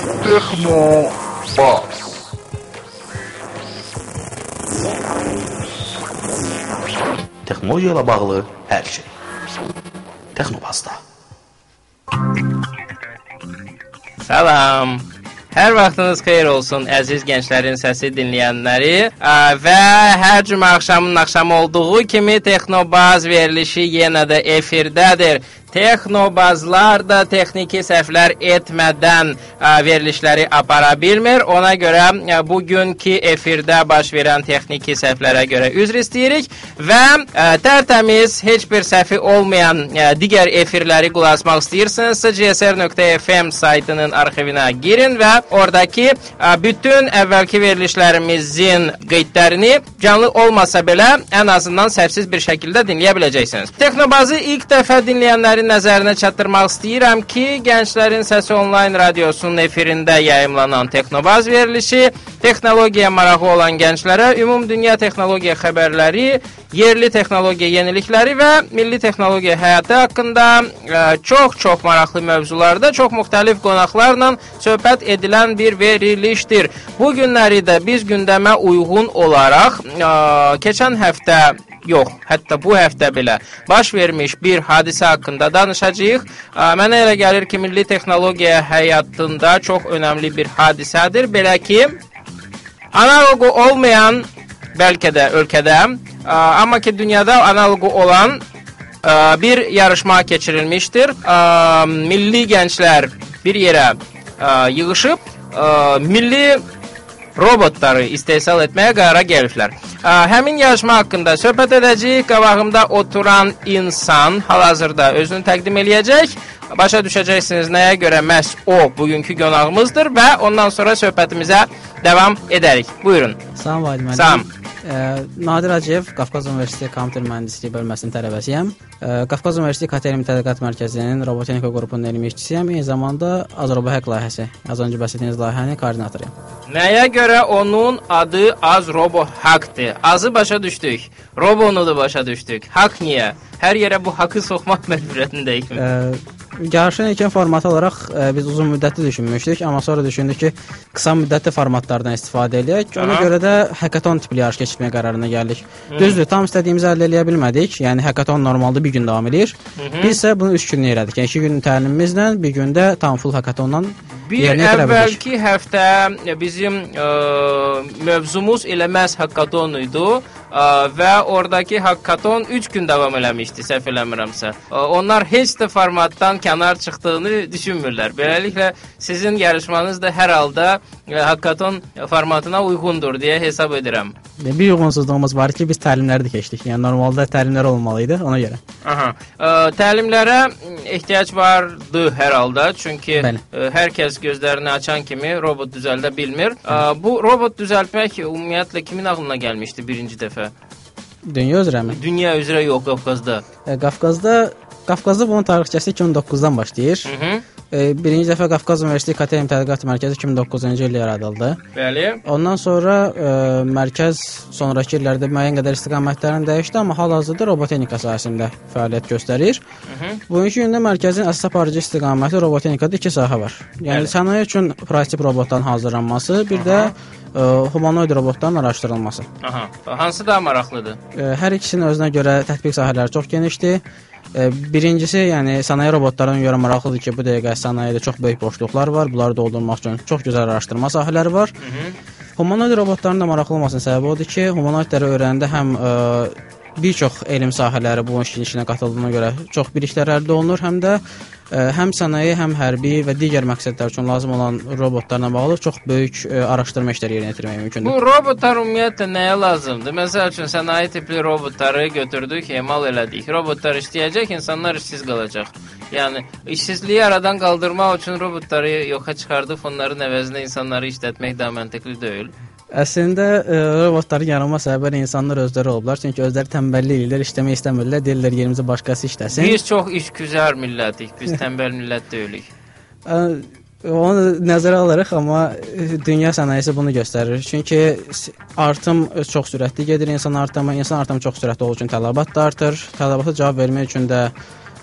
Texno Baz. Texnologiya ilə bağlı hər şey. Texnobazda. salam. Hər vaxtınız xeyir olsun əziz gənclərin səsi dinləyənləri və hər cümə axşamının axşamı olduğu kimi Texnobaz verilişi yenə də efirdədir. Texnobazlar da texniki səhvlər etmədən ə, verilişləri apara bilmir. Ona görə ə, bugünkü efirdə baş verən texniki səhvlərə görə üzr istəyirik və ə, tərtəmiz heç bir səhvi olmayan digər efirləri qulaq asmaq istəyirsinizsə csr.fm saytının arxivinə girin və oradakı bütün əvvəlki verilişlərimizin qeydlərini canlı olmasa belə ən azından səhvsiz bir şəkildə dinləyə biləcəksiniz. Texnobazı ilk dəfə dinləyənlərin nəzərinə çatdırmaq istəyirəm ki, Gənclərin Səsi onlayn radiosunun efirində yayımlanan Texnobaz verilişi texnologiyaya marağı olan gənclərə ümumdünya texnologiya xəbərləri, yerli texnologiya yenilikləri və milli texnologiya həyatı haqqında çox-çox maraqlı mövzularda çox müxtəlif qonaqlarla söhbət edilən bir verilişdir. Bu günləri də biz gündəmə uyğun olaraq ə, keçən həftə yox, hətta bu həftə belə baş vermiş bir hadisə haqqında danışacağıq. Mənə elə gəlir ki, milli texnologiya həyatında çox önəmli bir hadisədir. Belə ki, analoqu olmayan bəlkə də ölkədə, amma ki dünyada analoqu olan bir yarışma keçirilmişdir. Milli gənclər bir yerə yığılıb milli robotları istehsal etməyə qərara gəliblər. Həmin yarışma haqqında söhbət edəcəyik. Qabağımda oturan insan hal-hazırda özünü təqdim eləyəcək. Başa düşəcəksiniz nəyə görə məhz o bugünkü qonağımızdır və ondan sonra söhbətimizə davam edərik. Buyurun. Salam Vahid müəllim. Salam. Ə, Nadir Hacıyev, Qafqaz Universiteti kompüter mühəndisliyi bölməsinin tələbəsiyəm. Qafqaz Universiteti KTRM Tədqiqat Mərkəzinin robotenika qrupunun elmi işçisiyəm. Eyni zamanda Azrobohack layihəsi, az öncə bəhs etdiyiniz layihənin koordinatoruyam. Nəyə görə onun adı Az Robo Hackdır? Azı başa düşdük. Robonu da başa düşdük. Hack niyə? Hər yerə bu hackı soxmaq məcburiyyətindəyik. Yarışın ilkin formatı olaraq ə, biz uzun müddətli düşünmüşdük, amma sonra düşündük ki, qısa müddətli formatlardan istifadə eləyək. Ona Aha. görə də hackathon tipli yarış keçirməyə qərarına gəldik. Düzdür, tam istədiyimizi əldə edə bilmədik. Yəni hackathon normalda bir gün davam edir. Biz isə bunu 3 günlük elədik. Yəni 2 gün təlimimizlə, bir gündə tam full hackathonla Bir əvvəlki həftə bizim ə, mövzumuz elə məhz hackathon idi və oradakı hackathon 3 gün davam eləmişdi, səhv eləmirəmsə. Onlar heç də formatdan kənar çıxdığını düşünmürlər. Beləliklə sizin yarışmanız da hər halda ə, hackathon formatına uyğundur deyə hesab edirəm. Bir uyğunsuzluğumuz var ki, biz təlimləri də keçdik. Yəni normalda təlimlər olmalı idi ona görə. Aha. Təlimlərə ehtiyac vardı hər halda, çünki Bəli. ə, hər kəs gözlərini açan kimi robot düzəldə bilmir. Bu robot düzəltmək ümumiyyətlə kimin ağlına gəlmişdi birinci dəfə? Dünya üzrəmi? Dünya üzrə yox, Qafqazda. E, Qafqazda Qafqazda bunun tarixçəsi 2009-dan başlayır. Hı -hı. E, birinci dəfə Qafqaz Universiteti KTM Tədqiqat Mərkəzi 2009-cu ildə yaradıldı. Bəli. Ondan sonra e, mərkəz sonrakı illərdə müəyyən qədər istiqamətlərini dəyişdi, amma hal-hazırda robotenika sahəsində fəaliyyət göstərir. Hı -hı. Bugünkü gündə mərkəzin əsas aparıcı istiqaməti robotenikada iki sahə var. Yəni Bəli. sənaye üçün prototip robotların hazırlanması, bir də e, humanoid robotların araşdırılması. Aha. Hansı daha maraqlıdır? Hər ikisinin özünə görə tətbiq sahələri çox genişdir. Birincisi, yəni sənaye robotlarına görə maraqlıdır ki, bu dəqiqə sənayedə çox böyük boşluqlar var. Bunları doldurmaq üçün çox gözəl araşdırma sahələri var. Hı -hı. Humanoid robotların da maraqlı olmasının səbəbi odur ki, humanoidləri öyrənəndə həm ə, bir çox elm sahələri bu işin içinə qatıldığına görə çox biliklər əldə olunur, həm də həm sənaye, həm hərbi və digər məqsədlər üçün lazım olan robotlarla bağlı çox böyük araşdırma işləri yerinə yetirmək mümkündür. Bu robotlar ümumiyyətlə nəyə lazımdır? Məsəl üçün sənaye tipli robotları götürdük, emal elədik. Robotlar işləyəcək, insanlar işsiz qalacaq. Yəni işsizliyi aradan qaldırmaq üçün robotları yoxa çıxardıb onların əvəzinə insanları işlətmək daha məntiqli deyil. Əslində ə, robotların yaranma səbəbi insanlar özləri olublar. Çünki özləri tənbəllik edirlər, işləmək istəmirlər. Deyirlər yerimizə başqası işləsin. Biz çox işgüzar millətik. Biz tənbəl millət deyilik. Ə, Onu nəzərə alarıq, amma ə, dünya sənayesi bunu göstərir. Çünki artım çox sürətli gedir, insan artımı, insan artımı çox sürətli olduğu üçün tələbat da artır. Tələbata cavab vermək üçün də ə,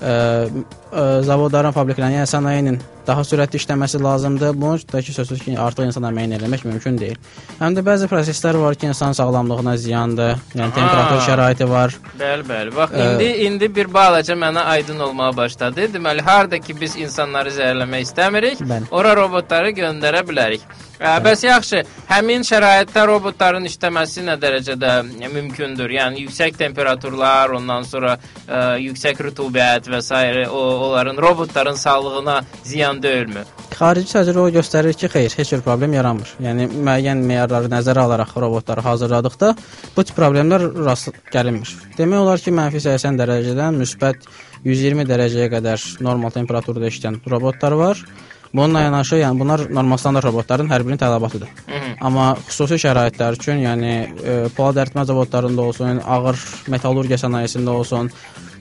ə, zavodların, fabriklərin, yəni sənayenin daha sürətli işləməsi lazımdır. Bunun da ki, sözsüz ki, artıq insan əməyini eləmək mümkün deyil. Həm də bəzi proseslər var ki, insan sağlamlığına ziyandır. Yəni temperatur şəraiti var. Bəli, bəli. Bax Ə, indi indi bir balaca mənə aydın olmağa başladı. Deməli, harda ki biz insanları zəhərləmək istəmirik, Bəli. ora robotları göndərə bilərik. Ə, bəs yaxşı, həmin şəraitdə robotların işləməsi nə dərəcədə mümkündür? Yəni yüksək temperaturlar, ondan sonra ə, yüksək rütubət və s. o onların robotların sağlığına ziyan deyilmi? Xarici təcrübə göstərir ki, xeyr, heç bir problem yaranmır. Yəni müəyyən meyarları nəzərə alaraq robotları hazırladıqda bu tip problemlər rast gəlinmir. Demək olar ki, mənfi 80 dərəcədən müsbət 120 dərəcəyə qədər normal temperaturda işləyən robotlar var. Bununla yanaşı, yəni bunlar normal standart robotların hər birinin tələbatıdır. Hı -hı. Amma xüsusi şəraitlər üçün, yəni e, polad əritmə zavodlarında olsun, ağır metallurgiya sənayesində olsun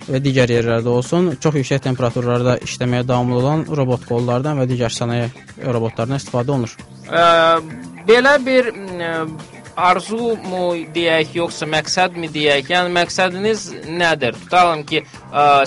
və digər yerlərdə olsun, çox yüksək temperaturlarda işləməyə davamlı olan robot qollardan və digər sənaye robotlarından istifadə olunur. Ə, belə bir ə, arzu mu deyək, yoxsa məqsəd mi deyək? Yəni məqsədiniz nədir? Tutalım ki,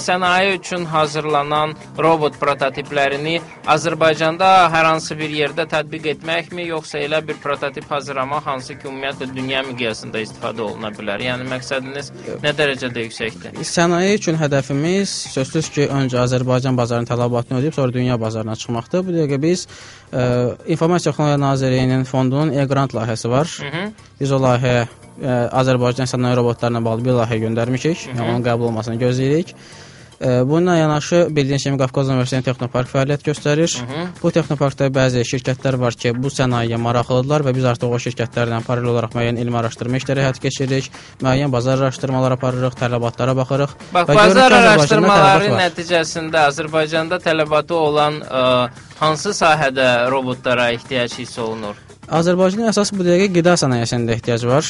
sənaye üçün hazırlanan robot prototiplərini Azərbaycanda hər hansı bir yerdə tətbiq etməkmi, yoxsa elə bir prototip hazırlamaq hansı ki, ümumiyyətlə dünya miqyasında istifadə oluna bilər? Yəni məqsədiniz nə dərəcədə yüksəkdir? Sənaye üçün hədəfimiz sözsüz ki, öncə Azərbaycan bazarının tələbatını ödəyib, sonra dünya bazarına çıxmaqdır. Bu dəqiqə biz ə, İnformasiya Texnologiya Nazirliyinin fondunun e-grant layihəsi var. Hı -hı. Biz o layihəyə ə, Azərbaycan sənaye robotlarına bağlı bir layihə göndərmişik. Yəni onun qəbul olmasını gözləyirik. Bununla yanaşı bildiyiniz kimi Qafqaz Universitetinin Texnopark fəaliyyət göstərir. Hı -hı. Bu Texnoparkda bəzi şirkətlər var ki, bu sənayeyə maraqlıdırlar və biz artıq o şirkətlərlə paralel olaraq müəyyən elmi araşdırma işləri həyata keçiririk, müəyyən bazar araşdırmaları aparırıq, tələbatlara baxırıq. Bax, bazar araşdırmaları nəticəsində Azərbaycanda tələbatı olan ə, hansı sahədə robotlara ehtiyac hiss olunur? Azərbaycanın əsas bu dəqiqə qida sənayesində ehtiyac var.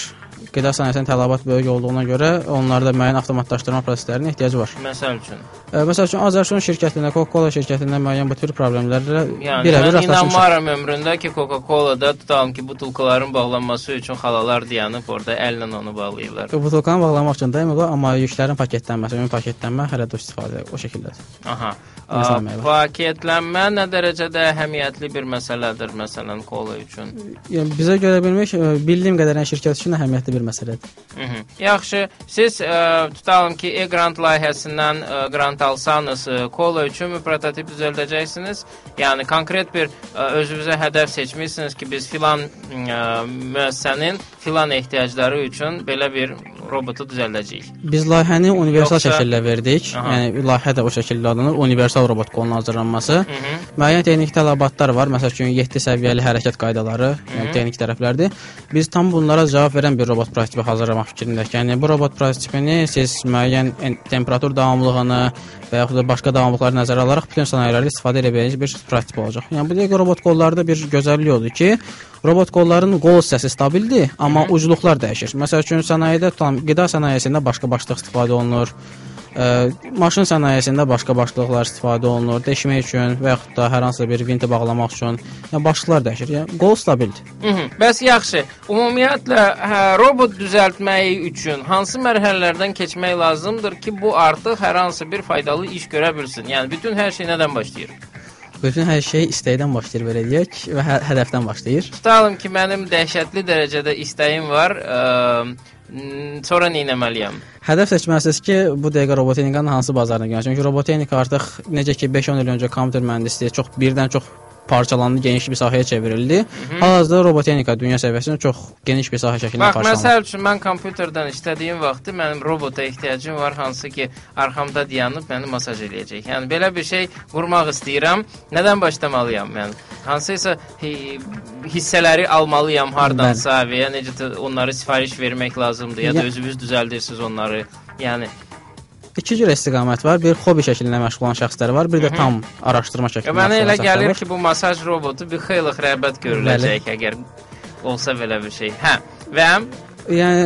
Qida sənayesinin tələbat böyük olduğuna görə onlarda müəyyən avtomatlaşdırma proseslərinə ehtiyac var. Məsəl üçün. E, məsəl üçün Azərsun şirkətində, Coca-Cola şirkətində müəyyən bu tür problemlərlə Yəni birəbir mən rastlaşmışıq. inanmaram ömründə ki, Coca-Cola'da tutalım ki, butulkaların bağlanması üçün xalalar dayanıb orada əllə onu bağlayırlar. Butulkanı bağlamaq üçün deyil o, amma yüklərin paketlənməsi, ümumi paketlənmə hələ də istifadə o şəkildədir. Aha. Paketlənmə nə dərəcədə əhəmiyyətli bir məsələdir məsələn kola üçün? Yəni bizə görə bilmək e, bildiyim qədərilə şirkət üçün əhəmiyyətli bir məsələdir. Mhm. Yaxşı, siz ə, tutalım ki, e-grant layihəsindən ə, grant alsanız, ə, kola üçün mü prototip düzəldəcəksiniz? Yəni konkret bir ə, özünüzə hədəf seçmisiniz ki, biz filan ə, müəssisənin filan ehtiyacları üçün belə bir robotu düzəldəcəyik. Biz layihəni universal Yoxsa- şəkildə verdik. Aha. Yəni layihə də o şəkildə adlanır, universal robot qolunun hazırlanması. Hı -hı. Müəyyən texniki tələbatlar var. Məsəl üçün 7 səviyyəli hərəkət qaydaları, yəni texniki tərəflərdir. Biz tam bunlara cavab verən bir robot prototipi hazırlamaq fikrindəyik. Yəni bu robot prototipini siz müəyyən temperatur davamlılığını və yaxud da başqa davamlılıqları nəzərə alaraq bütün sənayelərdə istifadə edə biləcəyiniz bir prototip olacaq. Yəni bu dəqiqə robot qollarda bir gözəllik odur ki, robot qolların qol hissəsi stabildir, amma ucluqlar dəyişir. Məsəl üçün sənayedə tutalım qida sənayesində başqa başlıq istifadə olunur. Ə, maşın sənayesində başqa başlıqlar istifadə olunur, deşmək üçün və yaxud da hər hansı bir vinti bağlamaq üçün. Yəni başlıqlar dəyişir. Yəni qol stabildir. Mhm. Bəs yaxşı, ümumiyyətlə hə, robot düzəltməyi üçün hansı mərhələlərdən keçmək lazımdır ki, bu artıq hər hansı bir faydalı iş görə bilsin? Yəni bütün hər şey nədən başlayır? Bütün hər şey istəkdən başlayır belə deyək və hə hədəfdən başlayır. Tutalım ki, mənim dəhşətli dərəcədə istəyim var. Ə, sonra nə etməliyəm? Hədəf seçməlisiniz ki, bu dəqiqə robotexnikanın hansı bazarına gəlsin. Çünki robotexnika artıq necə ki 5-10 il öncə kompüter mühəndisliyi çox birdən çox parçalandı, geniş bir sahəyə çevrildi. Hal-hazırda robotenika dünya səviyyəsində çox geniş bir sahə şəklində Bax, qarşılanır. məsəl üçün mən kompüterdən işlədiyim vaxtı mənim robota ehtiyacım var, hansı ki, arxamda dayanıb məni masaj eləyəcək. Yəni belə bir şey qurmaq istəyirəm. Nədən başlamalıyam mən? Hansısa hi- hissələri almalıyam hardansa və ya necə onları sifariş vermək lazımdır ya da özünüz düzəldirsiniz onları. Yəni İki cür istiqamət var. Bir hobi şəklində məşğul olan şəxslər var, bir də tam araşdırma şəklində. mənə məşğul elə gəlir ki, bu masaj robotu bir xeyli rəğbət görüləcək əgər olsa belə bir şey. Hə. Və Yəni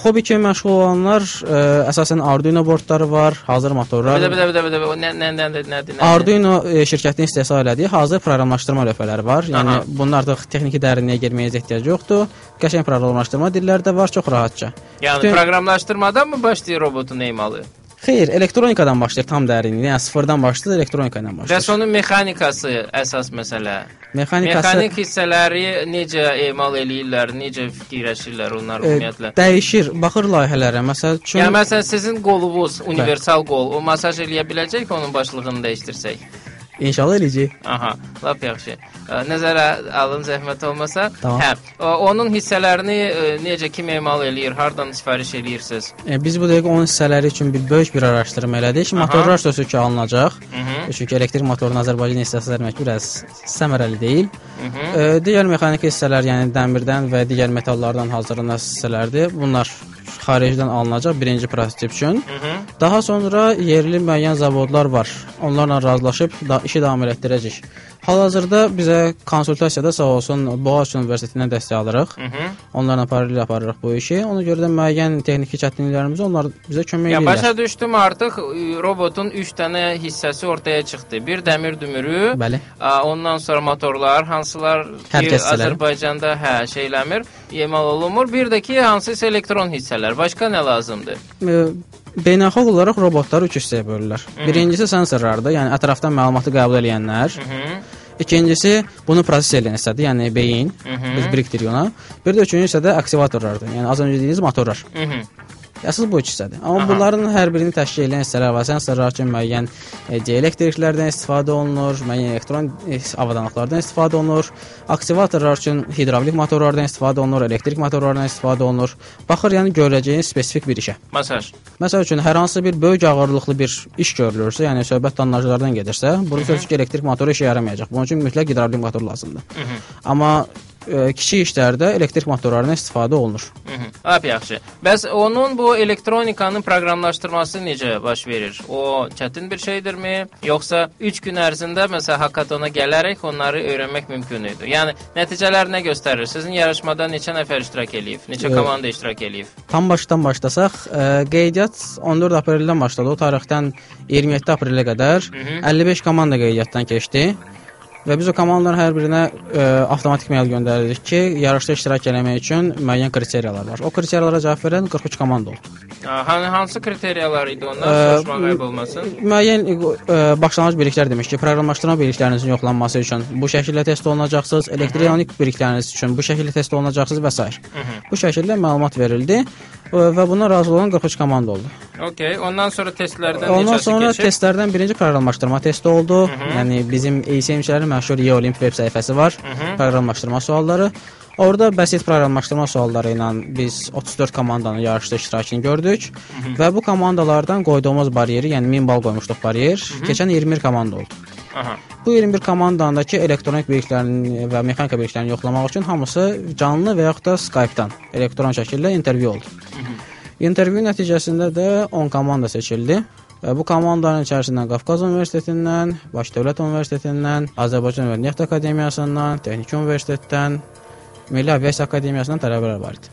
hobi kimi məşğul olanlar ə, əsasən Arduino bordları var, hazır motorlar. də bir də o nə nə nə nə nə Arduino e, şirkətinin istehsal elədiyi hazır proqramlaşdırma lövhələri var. Yəni Aha. bunun artıq texniki dərinliyə girməyə ehtiyac yoxdur. Qəşəng proqramlaşdırma dilləri də var, çox rahatca. Yəni Bütün- proqramlaşdırmadan mı başlayır robotun emalı? Xeyr, elektronikadan başlayır tam dərinliyi. Yəni sıfırdan başlayır, elektronika ilə başlayır. onun mexanikası əsas məsələ. Mexanikası Mexanik hissələri necə emal eləyirlər, necə fikirləşirlər onlar e, ümumiyyətlə. dəyişir, baxır layihələrə. Məsəl üçün Yəni məsələn sizin qolunuz universal qol, o masaj eləyə biləcək onun başlığını dəyişdirsək. İnşallah eləyəcək. Aha, lap yaxşı. Nəzərə alın zəhmət olmasa. Tamam. Hə, onun hissələrini necə kim emal eləyir, hardan sifariş eləyirsiniz? E, biz bu dəqiqə onun hissələri üçün bir böyük bir araşdırma elədik. Aha. Motorlar sözü ki alınacaq. Mhm. Çünki elektrik motorunu Azərbaycan istehsal etmək biraz səmərəli deyil. Mhm. E, digər mexaniki hissələr, yəni dəmirdən və digər metallardan hazırlanan hissələrdir. Bunlar xaricdən alınacaq birinci prototip üçün. Mhm. Daha sonra yerli müəyyən zavodlar var. Onlarla razılaşıb da işi davam etdirəcəyik. Hal-hazırda bizə konsultasiyada sağ olsun Boğaziçi Universitetindən dəstək alırıq. Mhm. Onlarla paralel aparırıq bu işi. Ona görə də müəyyən texniki çətinliklərimiz onlar bizə kömək Ya edirlər. başa düşdüm artıq robotun 3 dənə hissəsi ortaya çıxdı. Bir dəmir dümürü, Bəli. Ə, Ondan sonra motorlar, hansılar ki. Azərbaycanda hə şeyləmir, emal olunmur. Bir də ki, hansısa elektron hissələr. Başqa nə lazımdır? E, Beynəlxalq olaraq robotları üç hissəyə bölürlər. Birincisi sensorlardır, yəni ətrafdan məlumatı qəbul edənlər. Mhm. İkincisi bunu proses edən hissədir, yəni beyin. Mhm. Biz biriktiririk ona. Bir də üçüncü hissə aktivatorlardır. Yəni az öncə dediyiniz motorlar. Mhm. Əsas bu hissədir. Amma Aha. bunların hər birini təşkil edən hissələr var. Sensorlar üçün müəyyən e, dielektriklərdən istifadə olunur, müəyyən elektron e, avadanlıqlardan istifadə olunur. Aktivatorlar üçün hidravlik motorlardan istifadə olunur, elektrik motorlardan istifadə olunur. Baxır, yəni görəcəyiniz spesifik bir işə. Masaj. Məsəl üçün hər hansı bir böyük ağırlıqlı bir iş görülürsə, yəni söhbət tonnajlardan gedirsə, burada sözü ki, elektrik motoru işə yaramayacaq. Bunun üçün mütləq hidravlik motor lazımdır. Mhm. Amma e, kiçik işlərdə elektrik motorlarından istifadə olunur. Mhm. Lap yaxşı. Bəs onun bu elektronikanın proqramlaşdırması necə baş verir? O çətin bir şeydirmi, yoxsa 3 gün ərzində məsələn hackathona gələrək onları öyrənmək mümkün idi? Yəni nəticələr nə göstərir? Sizin yarışmada neçə nəfər iştirak eləyib? Neçə Ee, komanda iştirak eləyib? Tam başdan başlasaq, ə, qeydiyyat 14 apreldən başladı. O tarixdən 27 aprelə qədər Mhm. 55 komanda qeydiyyatdan keçdi. Və biz o komandaların hər birinə ə, avtomatik mail göndərirdik ki, yarışda iştirak etmək üçün müəyyən kriteriyalar var. O kriteriyalara cavab verən 43 komanda oldu. Hansı hansı kriteriyalar idi onlar? Soruşmaq ayıb olmasın. Müəyyən ə, başlanğıc biliklər demiş ki, proqramlaşdırma biliklərinizin yoxlanması üçün bu şəkildə test olunacaqsınız, elektronik bilikləriniz üçün bu şəkildə test olunacaqsınız və s. Bu şəkildə məlumat verildi və buna razı olan 43 komanda oldu. Okay, ondan sonra testlərdən Ondan sonra keçib? testlərdən birinci proqramlaşdırma testi oldu. Yəni bizim ECM-çilərin məşhur E-Olimp veb səhifəsi var. Proqramlaşdırma sualları. Orada bəsit proqramlaşdırma sualları ilə biz 34 komandanın yarışda iştirakını gördük və bu komandalardan qoyduğumuz bariyeri, yəni 1000 bal qoymuşduq bariyer, keçən 21 komanda oldu. Aha. Bu 21 komandandakı elektronik biliklərini və mexanika biliklərini yoxlamaq üçün hamısı canlı və yaxud da Skype-dan elektron şəkildə intervyu oldu. İntervyu nəticəsində də 10 komanda seçildi. Və bu komandanın içərisindən Qafqaz Universitetindən, Baş Dövlət Universitetindən, Azərbaycan Neft Akademiyasından, Texniki Universitetdən, Milli Aviasiya Akademiyasından tələbələr var idi.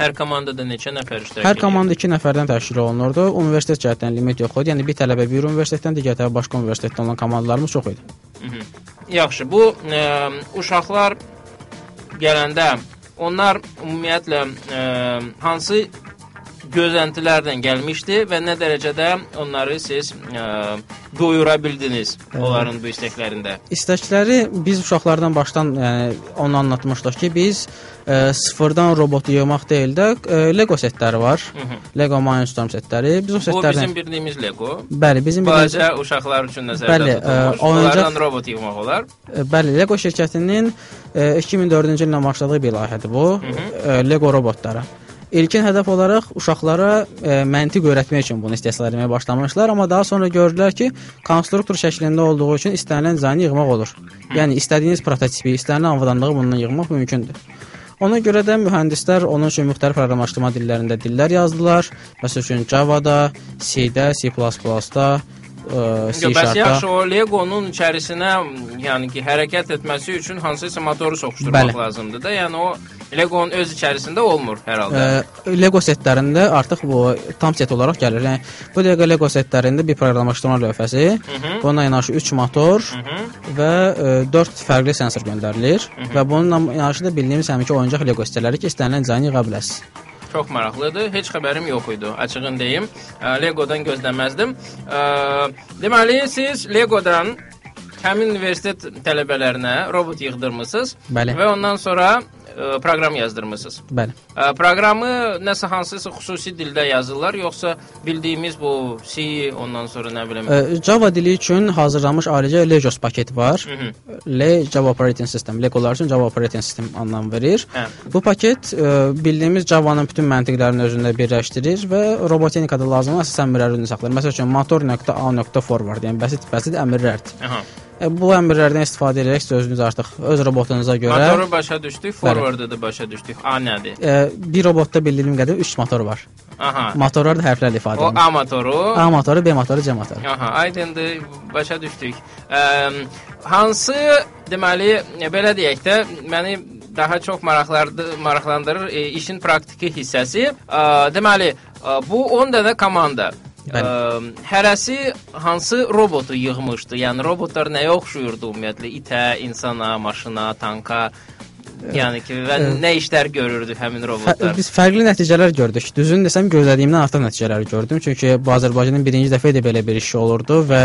Hər komandada neçə nəfər iştirak Hər edir? komanda 2 nəfərdən təşkil olunurdu. Universitet cəhətdən limit yox idi. Yəni bir tələbə bir universitetdən, digər tələbə başqa universitetdən olan komandalarımız çox idi. Mhm. Yaxşı, bu ə, uşaqlar gələndə onlar ümumiyyətlə ə, hansı gözləntilərdən gəlmişdi və nə dərəcədə onları siz ə, doyura bildiniz onların bu istəklərində? İstəkləri biz uşaqlardan başdan yəni onu anlatmışdıq ki, biz ə, sıfırdan robot yığmaq deyil də ə, Lego setləri var. Hı -hı. Lego Mindstorm setləri. Biz o Bu setlərdən bizim bildiyimiz Lego. Bəli, bizim bildiyimiz Balaca uşaqlar üçün nəzərdə Bəli, tutulmuş. ə, Onlardan robot yığmaq olar. Ə, Bəli, Lego şirkətinin ə, 2004-cü ildə başladığı bir layihədir bu. Ə, Lego robotları. İlkin hədəf olaraq uşaqlara ə, məntiq öyrətmək üçün bunu istehsal etməyə başlamışlar, amma daha sonra gördülər ki, konstruktor şəklində olduğu üçün istənilən dizaynı yığmaq olur. Yəni istədiyiniz prototipi, istənilən avadanlığı bundan yığmaq mümkündür. Ona görə də mühəndislər onun üçün müxtəlif proqramlaşdırma dillərində dillər yazdılar. Məsəl üçün Java-da, C-də, C++-da, ə, Yox, bəs yaxşı o Lego-nun içərisinə, yəni ki, hərəkət etməsi üçün hansısa motoru soxuşdurmaq Bəli. lazımdır da. Yəni o Lego-nun öz içərisində olmur hər halda. Ə, Lego setlərində artıq bu tam set olaraq gəlir. Yəni bu Lego Lego setlərində bir proqramlaşdırma lövhəsi, bununla yanaşı 3 motor və 4 fərqli sensor göndərilir və bununla yanaşı da bildiyimiz həminki oyuncaq Lego hissələri ki, istənilən dizaynı yığa bilərsiniz. Çox maraqlıdır. Heç xəbərim yox idi, açığın deyim. Lego-dan gözləməzdim. Deməli siz Lego-dan həmin universitet tələbələrinə robot yığdırmısınız Bəli. və ondan sonra proqram yazdırmısınız. Bəli. Proqramı nəsə hansısa xüsusi dildə yazırlar, yoxsa bildiyimiz bu C, ondan sonra nə bilim. Java dili üçün hazırlanmış ayrıca Legos paketi var. Hı -hı. Le Java Operating System, Legolar üçün Java Operating System anlam verir. Hə. Bu paket bildiyimiz Java-nın bütün məntiqlərini özündə birləşdirir və roboteknikada lazım olan əsas əmrləri saxlayır. Məsəl üçün motor.a.forward, yəni bəsit bəsit əmrlərdir. Aha. E, bu əmrlərdən istifadə edərək özünüz artıq öz robotunuza görə Motoru başa düşdük, forwardı da başa düşdük. A nədir? e, bir robotda bildiyim qədər 3 motor var. Aha. Motorlar da hərflərlə ifadə O olunur. A motoru. A motoru, B motoru, C motoru. Aha, aydındır, başa düşdük. Ə, hansı deməli belə deyək də məni daha çox maraqlardı, maraqlandırır e, işin praktiki hissəsi. Ə, deməli, ə, bu 10 dənə komanda Ə, hərəsi hansı robotu yığmışdı? Yəni robotlar nəyə oxşuyurdu ümumiyyətlə? İtə, insana, maşına, tanka? Yəni ki, və nə işlər görürdü həmin Fə robotlar? biz fərqli nəticələr gördük. Düzünü desəm gözlədiyimdən artıq nəticələr gördüm. Çünki bu Azərbaycanın birinci dəfə idi belə bir iş olurdu və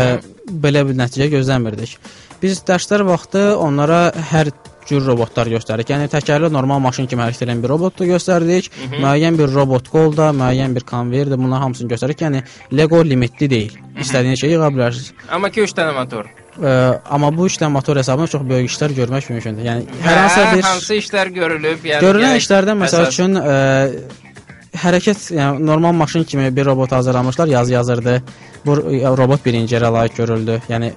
belə bir nəticə gözləmirdik. Biz dərslər vaxtı onlara hər cür robotlar göstərdik. Yəni təkərli normal maşın kimi hərəkət edən bir robotu göstərdik. Müəyyən bir robot qolda, müəyyən bir konveyerdə bunların hamısını göstərdik. Yəni Lego limitli deyil. İstədiyiniz şeyi yığa bilərsiniz. Amma ki 3 dənə motor. Ə, amma bu işlə motor hesabına çox böyük işlər görmək mümkündür. Yəni hər Hə, hansı bir hansı işlər görülüb? Yəni Görülən gərək işlərdən məsəl əsas- üçün ə, hərəkət, yəni normal maşın kimi bir robot hazırlamışlar, yazı yazırdı. Bu robot birinci yerə layiq görüldü. Yəni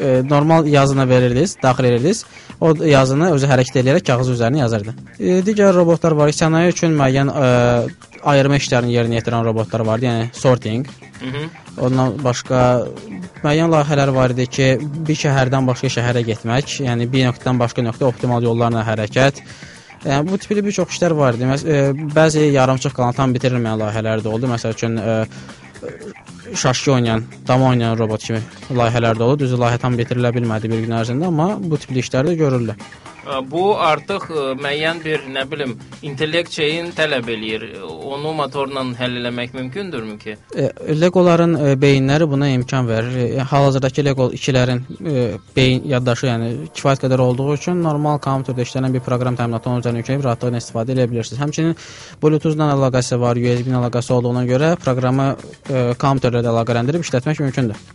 e, normal yazını verirdiniz, daxil edirdiniz. O yazını özü hərəkət edərək kağız üzərinə yazırdı. E, digər robotlar var. Sənaye üçün müəyyən e, ayırma işlərini yerinə yetirən robotlar vardı, yəni sorting. Hı -hı. Ondan başqa müəyyən layihələr var idi ki, bir şəhərdən başqa şəhərə getmək, yəni bir nöqtədən başqa nöqtə optimal yollarla hərəkət. Yəni bu tipli bir çox işlər var idi. Məs e, bəzi yarımçıq qalan tam bitirilməyən layihələr də oldu. Məsəl üçün e, şaşki oynayan, dama oynayan robot kimi layihələr də oldu. Düzü layihə tam bitirilə bilmədi bir gün ərzində, amma bu tipli işlər də görüldü. Bu artıq müəyyən bir, nə bilim, intellekt şeyin tələb eləyir. Onu motorla həll eləmək mümkündürmü ki? Legoların beyinləri buna imkan verir. Hal-hazırdakı Lego 2-lərin e, beyin yaddaşı, yəni kifayət qədər olduğu üçün normal kompüterdə işlənən bir proqram təminatı onun üzərinə yükləyib rahatlıqla istifadə edə bilirsiniz. Həmçinin Bluetooth-la əlaqəsi var, USB-ilə əlaqəsi olduğuna görə proqramı kompüterlə də əlaqələndirib işlətmək mümkündür.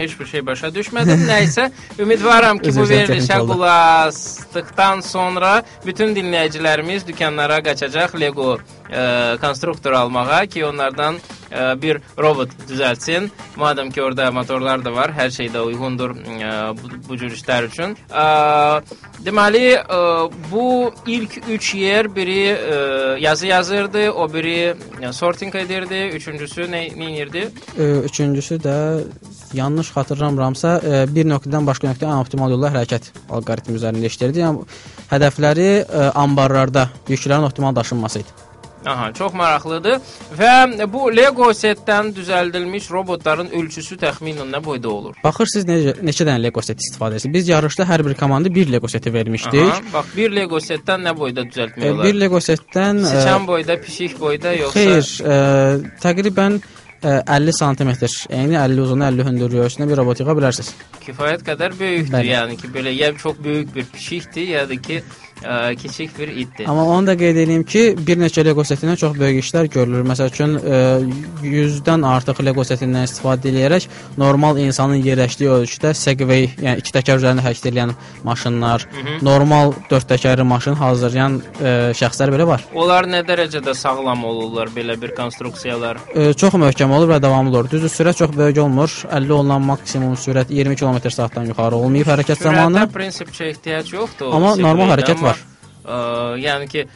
Heç bir şey başa düşmədim. Nəysə, ümidvaram ki, bu verilişə qulaq asdıqdan sonra bütün dinləyicilərimiz dükanlara qaçacaq Lego ə, konstruktor almağa ki, onlardan ə, bir robot düzəltsin. Madam ki, orada motorlar da var, hər şey də uyğundur ə, bu, bu cür işlər üçün. Ə, deməli, ə, bu ilk 3 yer biri ə, yazı yazırdı, o biri ə, sorting edirdi, üçüncüsü nə, edirdi? Üçüncüsü də yanlış xatırlamıramsa, bir nöqtədən başqa nöqtəyə optimal yolla hərəkət alqoritmi üzərində işləyirdi. Yəni hədəfləri e, anbarlarda yüklərin optimal daşınması idi. Aha, çox maraqlıdır və bu Lego setdən düzəldilmiş robotların ölçüsü təxminən nə boyda olur? Baxırsınız necə neçə dənə Lego set istifadə edirsiniz. Biz yarışda hər bir komanda 1 Lego seti vermişdik. Aha, bax, bir Lego setdən nə boyda düzəltmək E, olar? bir Lego setdən e, Siçan boyda, pişik boyda yoxsa Xeyr, e, təqribən e, 50 sm, yəni 50 uzun, 50 hündür ölçüsündə bir robot yığa bilərsiniz. kifayət qədər böyükdür. Bəli. Yəni ki, belə ya çox böyük bir pişikdir, ya da ki, ə, kiçik bir itdir. Amma onu da qeyd edeyim ki, bir neçə Lego setindən çox böyük işlər görülür. Məsəl üçün e, 100-dən artıq Lego setindən istifadə edərək normal insanın yerləşdiyi ölçüdə Segway, yəni iki təkər üzərində hərəkət edən maşınlar, normal dörd təkərli maşın hazırlayan e, şəxslər belə var. Onlar nə dərəcədə sağlam olurlar belə bir konstruksiyalar? E, çox möhkəm olur və davamlı olur. Düzdür, sürət çox böyük olmur. 50 olunan maksimum sürət 20 km/saatdan yuxarı olmayıb hərəkət zamanı. Sürətə prinsipcə ehtiyac yoxdur. Amma normal hərəkət var. 呃，因为。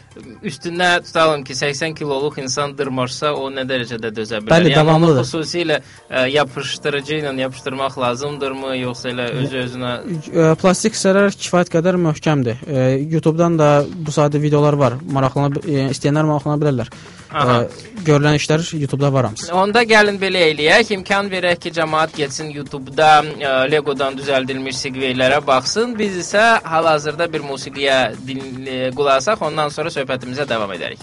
Üstünə tutalım ki, 80 kiloluq insan dırmaşsa, o nə dərəcədə dözə bilər? Bəli, yəni davamlıdır. xüsusilə ə, yapışdırıcı ilə yapışdırmaq lazımdırmı, yoxsa elə özü-özünə E, Plastik hissələr kifayət qədər möhkəmdir. E, YouTube-dan da bu sadə videolar var. Maraqlana e, istəyənlər maraqlana bilərlər. Aha. E, görülən işlər YouTube-da var hamısı. Onda gəlin belə eləyək, imkan verək ki, cəmaət getsin YouTube-da ə, Lego-dan düzəldilmiş Segway-lərə baxsın. Biz isə hal-hazırda bir musiqiyə din, ə, qulaq asaq, ondan sonra söhbətimizə davam edərik.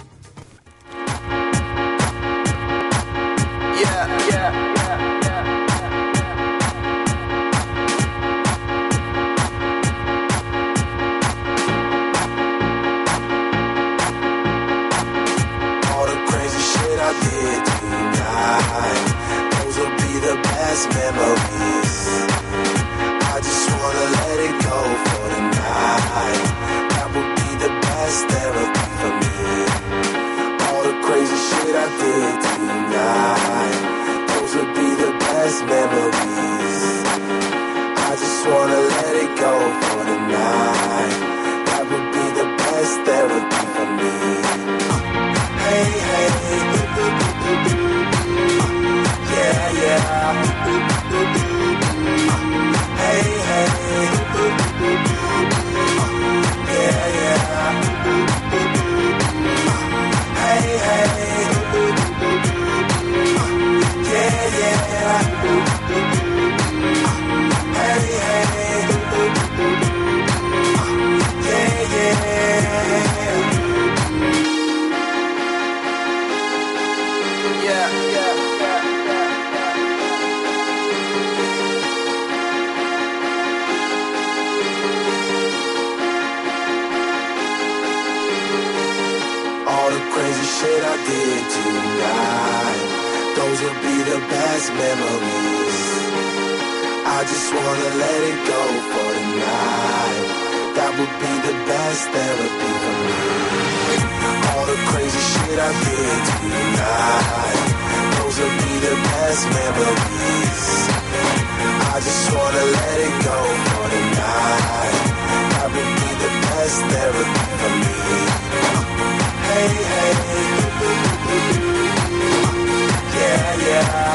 Just wanna let it go for the night. That would be the best therapy for me. All the crazy shit I did tonight, those will be the best memories. I just wanna let it go for the night. That would be the best therapy for me. Hey, hey. Yeah, yeah.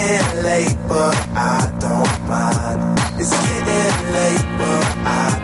Getting late, but I don't mind. It's getting late, but I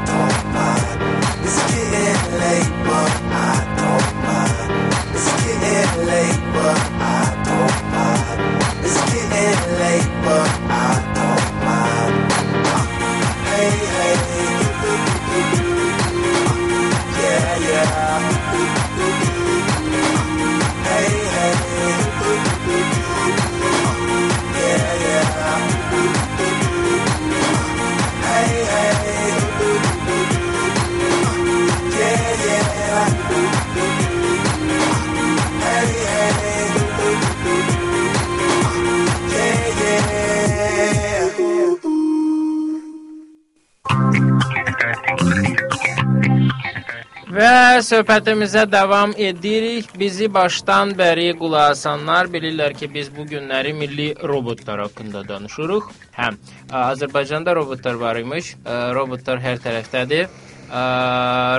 söhbətimizə davam edirik. Bizi başdan bəri qulaq asanlar bilirlər ki, biz bu günləri milli robotlar haqqında danışırıq. Hə, Azərbaycanda robotlar var imiş. Robotlar hər tərəfdədir.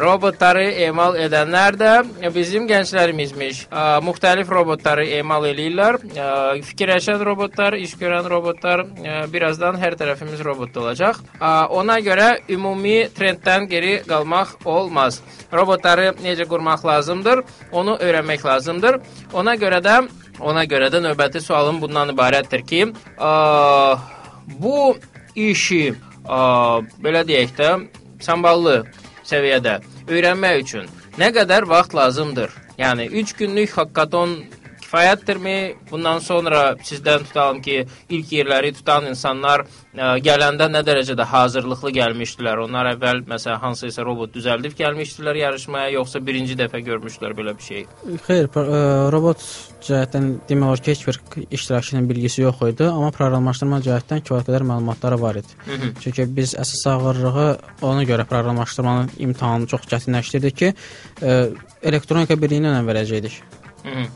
Robotları emal edənlər də bizim gənclərimizmiş. Müxtəlif robotları emal eləyirlər. Fikirləşən robotlar, iş görən robotlar, birazdan hər tərəfimiz robot olacaq. Ona görə ümumi trenddən geri qalmaq olmaz. Robotları necə qurmaq lazımdır, onu öyrənmək lazımdır. Ona görə də ona görə də növbəti sualım bundan ibarətdir ki, ə, bu işi ə, belə deyək də samballı səviyyədə öyrənmək üçün nə qədər vaxt lazımdır? Yəni 3 günlük hakkaton kifayətdirmi? Bundan sonra sizdən tutalım ki, ilk yerləri tutan insanlar ə, gələndə nə dərəcədə hazırlıqlı gəlmişdilər? Onlar əvvəl məsələn hansısa robot düzəldib gəlmişdilər yarışmaya, yoxsa birinci dəfə görmüşdülər belə bir şey? Xeyr, ə, robot cəhətdən demək olar ki, heç bir iştirakçının bilgisi yox idi, amma proqramlaşdırma cəhətdən kifayət qədər məlumatları var idi. Hı -hı. Çünki biz əsas ağırlığı ona görə proqramlaşdırmanın imtahanını çox çətinləşdirdik ki, ə, elektronika birliyinə önəm verəcəkdik.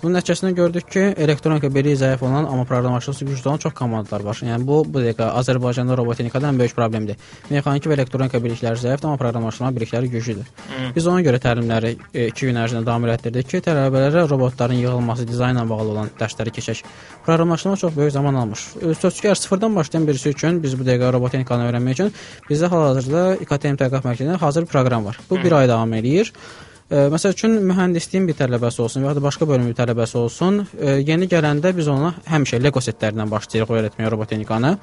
Bunun nəticəsində gördük ki, elektronika birliyi zəif olan, amma proqramlaşdırması güclü olan çox komandalar var. Yəni bu bu dəqiqə Azərbaycanda roboteknikada ən böyük problemdir. Mexaniki və elektronika bilikləri zəifdir, amma proqramlaşdırma bilikləri güclüdür. Biz ona görə təlimləri 2 gün ərzində davam etdirdik ki, tələbələrə robotların yığılması, dizaynla bağlı olan dərsləri keçək. Proqramlaşdırma çox böyük zaman almış. E, əgər sıfırdan başlayan birisi üçün biz bu dəqiqə robotexnikanı öyrənmək üçün bizdə hal-hazırda İKTM Tədqiqat Mərkəzində hazır bir proqram var. Bu 1 ay davam eləyir. E, Məsəl üçün mühəndisliyin bir tələbəsi olsun və ya da başqa bölümün bir tələbəsi olsun, e, yeni gələndə biz ona həmişə Lego setlərindən başlayırıq öyrətməyə robotexnikanı.